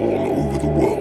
all over the world.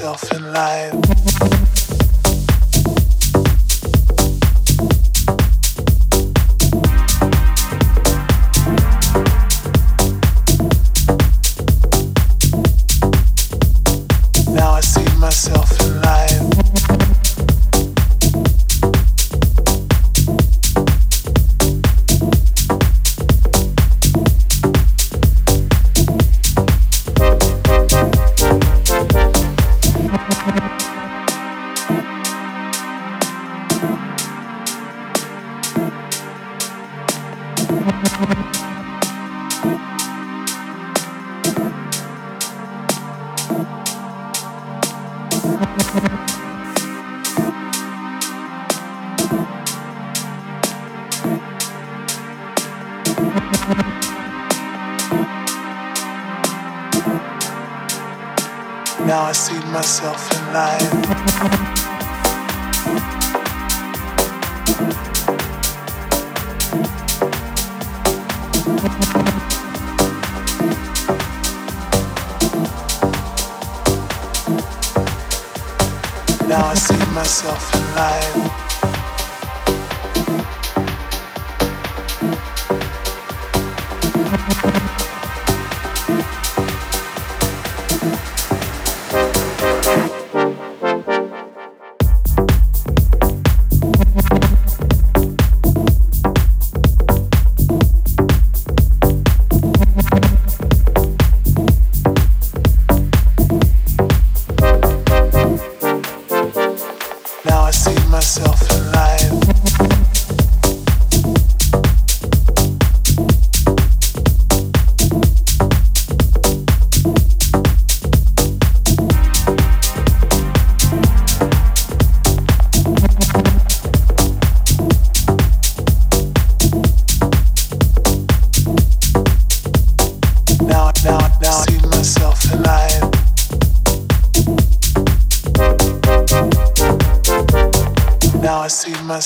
Life.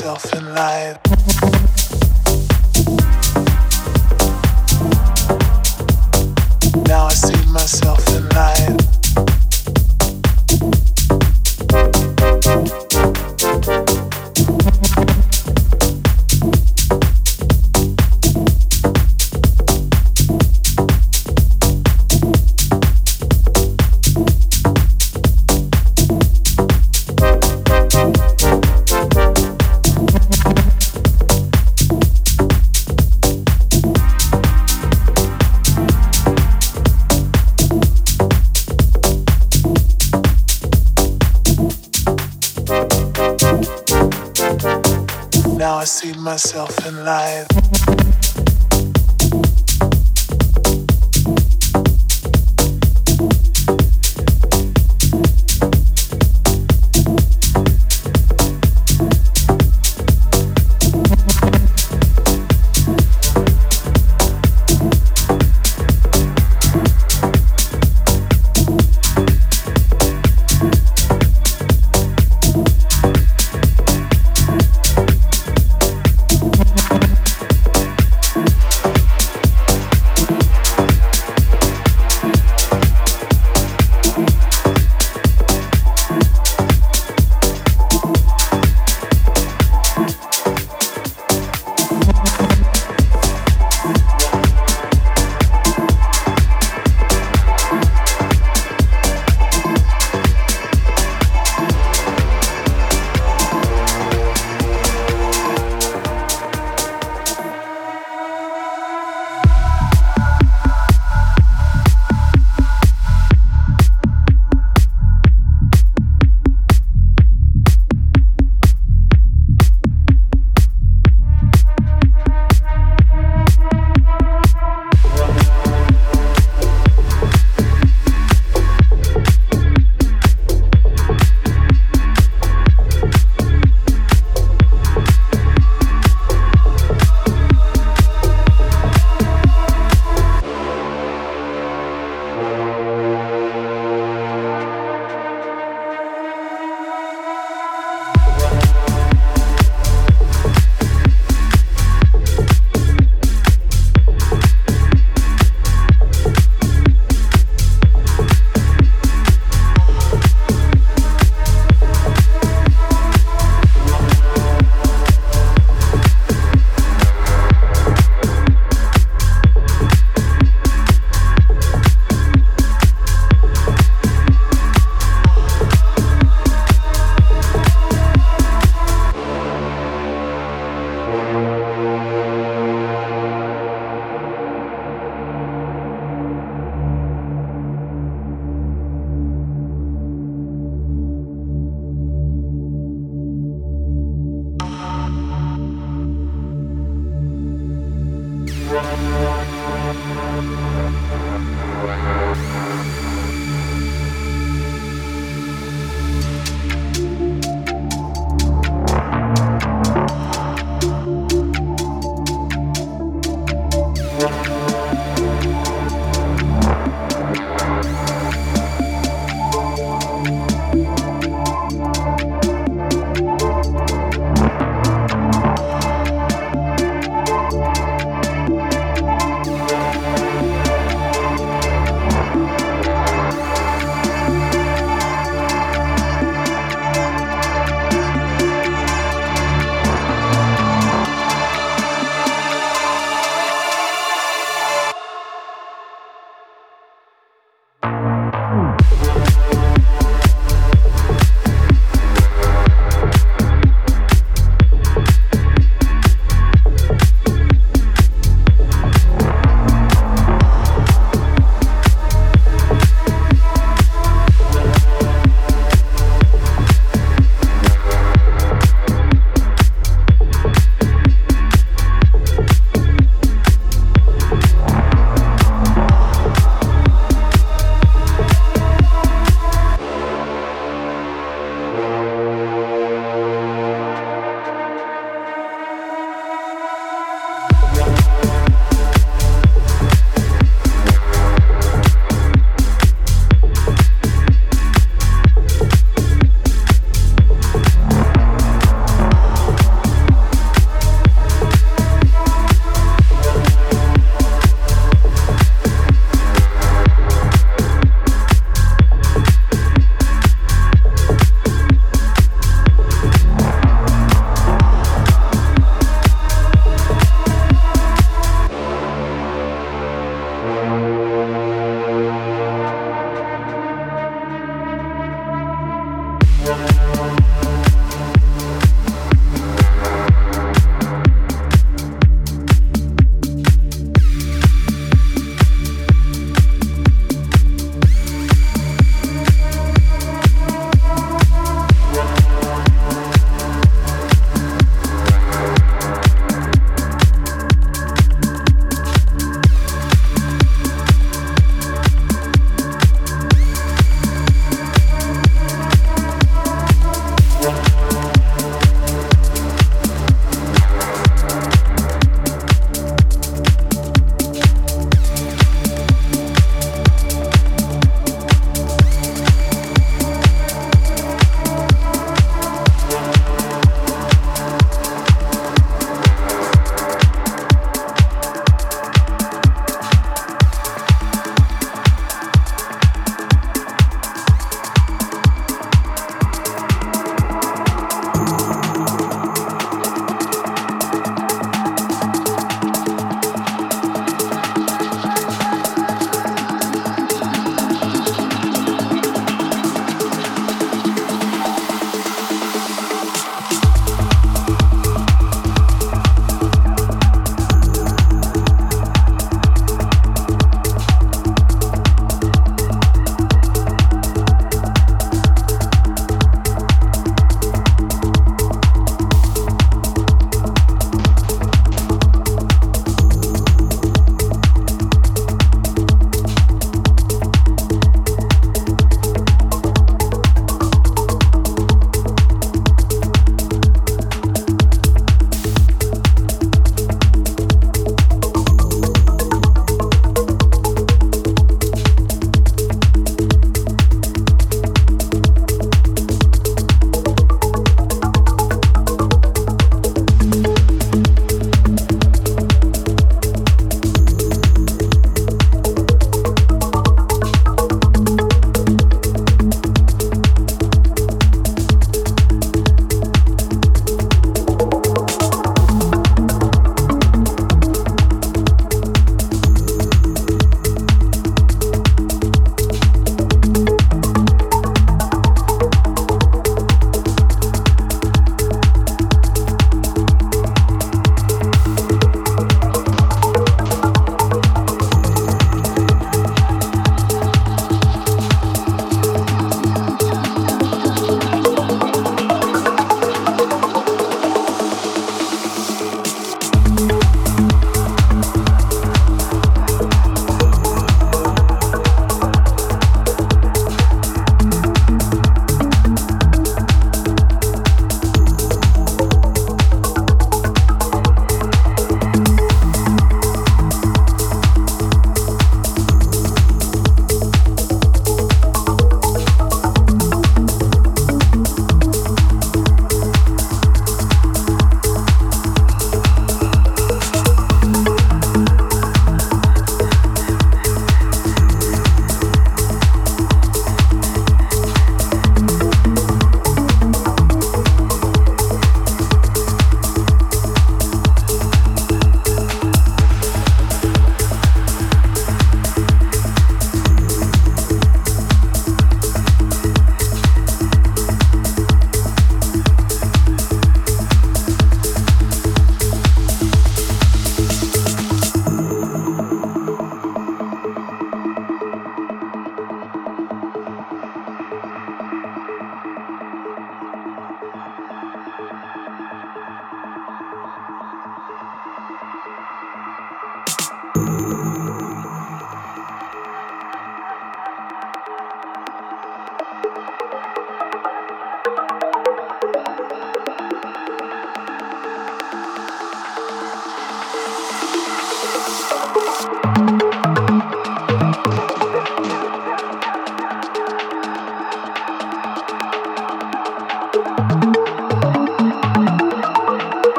Myself in life. Myself in life.